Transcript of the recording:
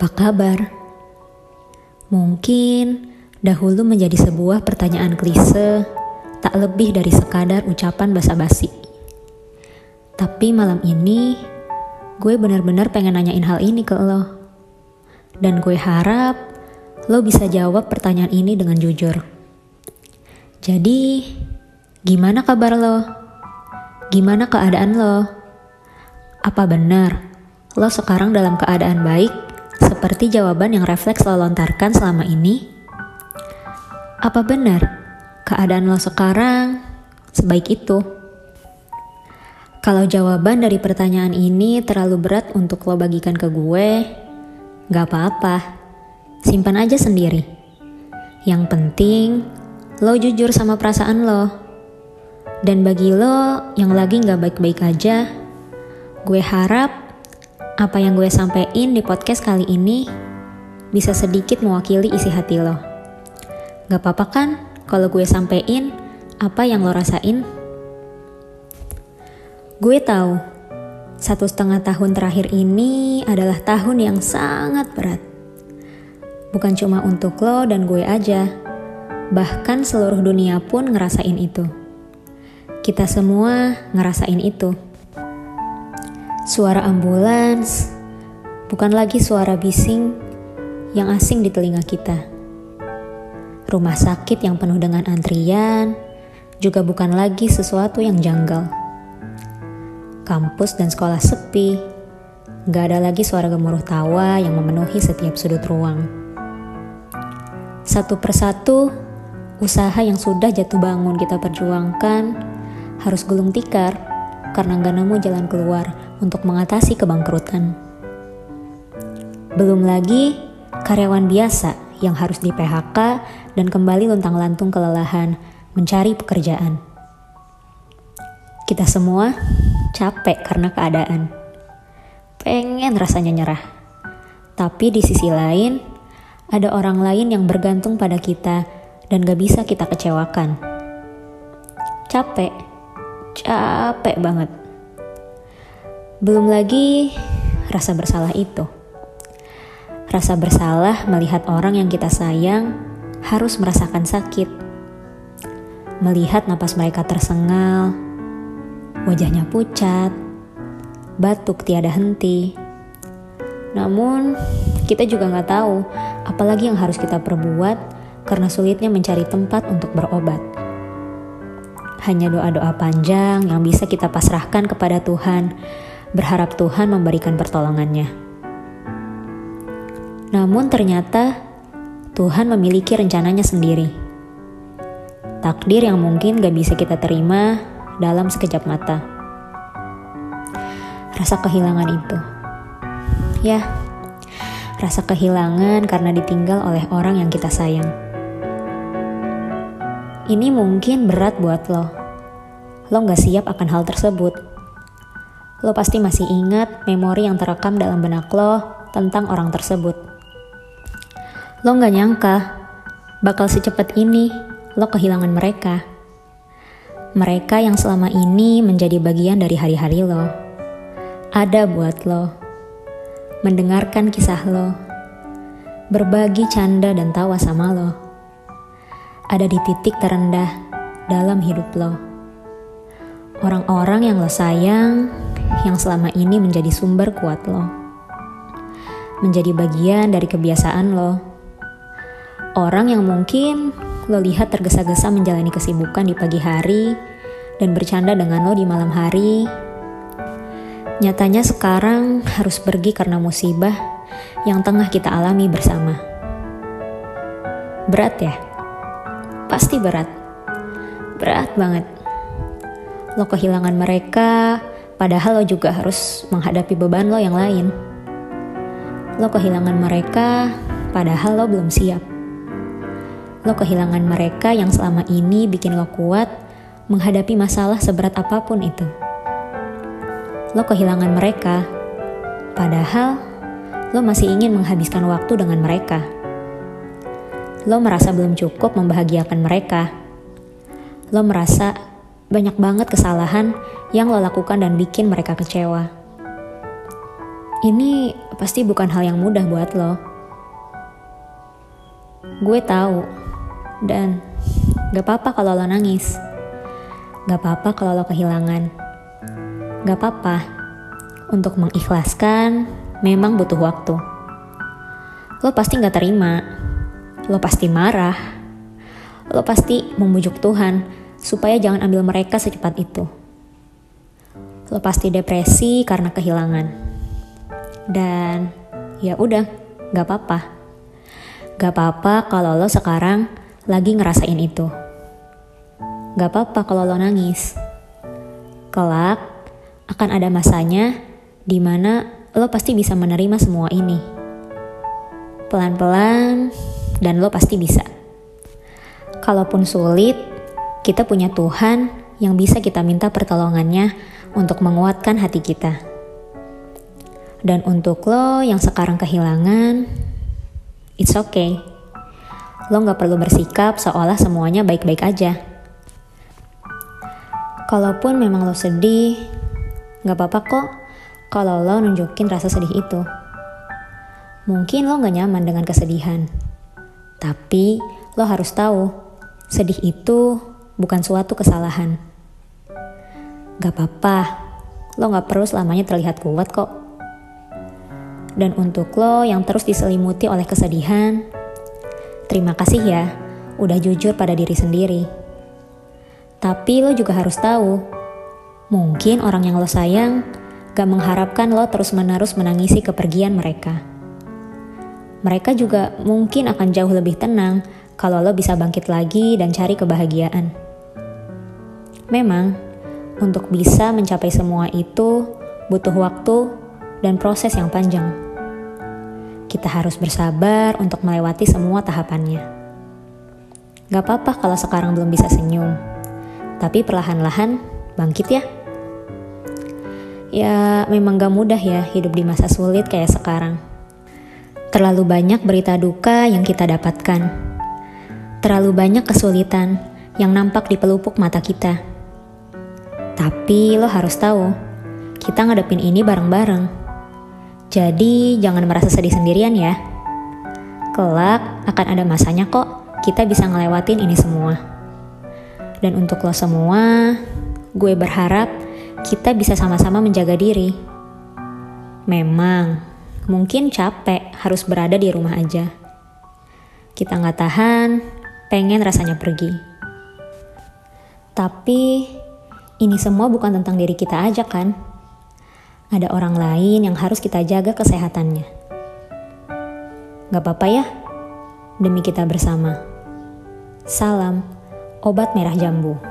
Apa kabar? Mungkin dahulu menjadi sebuah pertanyaan klise, tak lebih dari sekadar ucapan basa-basi. Tapi malam ini, gue benar-benar pengen nanyain hal ini ke lo. Dan gue harap lo bisa jawab pertanyaan ini dengan jujur. Jadi, gimana kabar lo? Gimana keadaan lo? Apa benar lo sekarang dalam keadaan baik seperti jawaban yang refleks lo lontarkan selama ini? Apa benar keadaan lo sekarang sebaik itu? Kalau jawaban dari pertanyaan ini terlalu berat untuk lo bagikan ke gue, gak apa-apa. Simpan aja sendiri. Yang penting, lo jujur sama perasaan lo. Dan bagi lo yang lagi gak baik-baik aja, gue harap apa yang gue sampein di podcast kali ini bisa sedikit mewakili isi hati lo. Gak apa-apa kan kalau gue sampein apa yang lo rasain? Gue tahu, satu setengah tahun terakhir ini adalah tahun yang sangat berat. Bukan cuma untuk lo dan gue aja, bahkan seluruh dunia pun ngerasain itu. Kita semua ngerasain itu. Suara ambulans bukan lagi suara bising yang asing di telinga kita. Rumah sakit yang penuh dengan antrian juga bukan lagi sesuatu yang janggal. Kampus dan sekolah sepi, gak ada lagi suara gemuruh tawa yang memenuhi setiap sudut ruang. Satu persatu, usaha yang sudah jatuh bangun kita perjuangkan harus gulung tikar karena gak nemu jalan keluar untuk mengatasi kebangkrutan. Belum lagi karyawan biasa yang harus di PHK dan kembali luntang-lantung kelelahan mencari pekerjaan. Kita semua capek karena keadaan. Pengen rasanya nyerah. Tapi di sisi lain, ada orang lain yang bergantung pada kita dan gak bisa kita kecewakan. Capek, capek banget. Belum lagi rasa bersalah itu. Rasa bersalah melihat orang yang kita sayang harus merasakan sakit. Melihat napas mereka tersengal, wajahnya pucat, batuk tiada henti. Namun, kita juga nggak tahu apalagi yang harus kita perbuat karena sulitnya mencari tempat untuk berobat. Hanya doa-doa panjang yang bisa kita pasrahkan kepada Tuhan berharap Tuhan memberikan pertolongannya. Namun ternyata Tuhan memiliki rencananya sendiri. Takdir yang mungkin gak bisa kita terima dalam sekejap mata. Rasa kehilangan itu. Ya, rasa kehilangan karena ditinggal oleh orang yang kita sayang. Ini mungkin berat buat lo. Lo gak siap akan hal tersebut lo pasti masih ingat memori yang terekam dalam benak lo tentang orang tersebut. Lo gak nyangka bakal secepat ini lo kehilangan mereka. Mereka yang selama ini menjadi bagian dari hari-hari lo. Ada buat lo. Mendengarkan kisah lo. Berbagi canda dan tawa sama lo. Ada di titik terendah dalam hidup lo. Orang-orang yang lo sayang yang selama ini menjadi sumber kuat lo. Menjadi bagian dari kebiasaan lo. Orang yang mungkin lo lihat tergesa-gesa menjalani kesibukan di pagi hari dan bercanda dengan lo di malam hari. Nyatanya sekarang harus pergi karena musibah yang tengah kita alami bersama. Berat ya? Pasti berat. Berat banget. Lo kehilangan mereka, Padahal lo juga harus menghadapi beban lo yang lain. Lo kehilangan mereka, padahal lo belum siap. Lo kehilangan mereka yang selama ini bikin lo kuat menghadapi masalah seberat apa pun itu. Lo kehilangan mereka, padahal lo masih ingin menghabiskan waktu dengan mereka. Lo merasa belum cukup membahagiakan mereka. Lo merasa banyak banget kesalahan yang lo lakukan dan bikin mereka kecewa. Ini pasti bukan hal yang mudah buat lo. Gue tahu, dan gak apa-apa kalau lo nangis. Gak apa-apa kalau lo kehilangan. Gak apa-apa, untuk mengikhlaskan memang butuh waktu. Lo pasti gak terima, lo pasti marah, lo pasti membujuk Tuhan supaya jangan ambil mereka secepat itu. Lo pasti depresi karena kehilangan. Dan ya udah, gak apa-apa. Gak apa-apa kalau lo sekarang lagi ngerasain itu. Gak apa-apa kalau lo nangis. Kelak akan ada masanya di mana lo pasti bisa menerima semua ini. Pelan-pelan dan lo pasti bisa. Kalaupun sulit, kita punya Tuhan yang bisa kita minta pertolongannya untuk menguatkan hati kita. Dan untuk lo yang sekarang kehilangan, it's okay. Lo gak perlu bersikap seolah semuanya baik-baik aja. Kalaupun memang lo sedih, gak apa-apa kok kalau lo nunjukin rasa sedih itu. Mungkin lo gak nyaman dengan kesedihan, tapi lo harus tahu, sedih itu bukan suatu kesalahan Gak apa-apa, lo gak perlu selamanya terlihat kuat kok. Dan untuk lo yang terus diselimuti oleh kesedihan, terima kasih ya udah jujur pada diri sendiri. Tapi lo juga harus tahu, mungkin orang yang lo sayang gak mengharapkan lo terus-menerus menangisi kepergian mereka. Mereka juga mungkin akan jauh lebih tenang kalau lo bisa bangkit lagi dan cari kebahagiaan. Memang, untuk bisa mencapai semua itu butuh waktu dan proses yang panjang. Kita harus bersabar untuk melewati semua tahapannya. Gak apa-apa kalau sekarang belum bisa senyum, tapi perlahan-lahan bangkit ya. Ya, memang gak mudah ya hidup di masa sulit kayak sekarang. Terlalu banyak berita duka yang kita dapatkan. Terlalu banyak kesulitan yang nampak di pelupuk mata kita tapi lo harus tahu, kita ngadepin ini bareng-bareng. Jadi jangan merasa sedih sendirian ya. Kelak akan ada masanya kok kita bisa ngelewatin ini semua. Dan untuk lo semua, gue berharap kita bisa sama-sama menjaga diri. Memang, mungkin capek harus berada di rumah aja. Kita nggak tahan, pengen rasanya pergi. Tapi ini semua bukan tentang diri kita aja kan? Ada orang lain yang harus kita jaga kesehatannya. Gak apa-apa ya, demi kita bersama. Salam, obat merah jambu.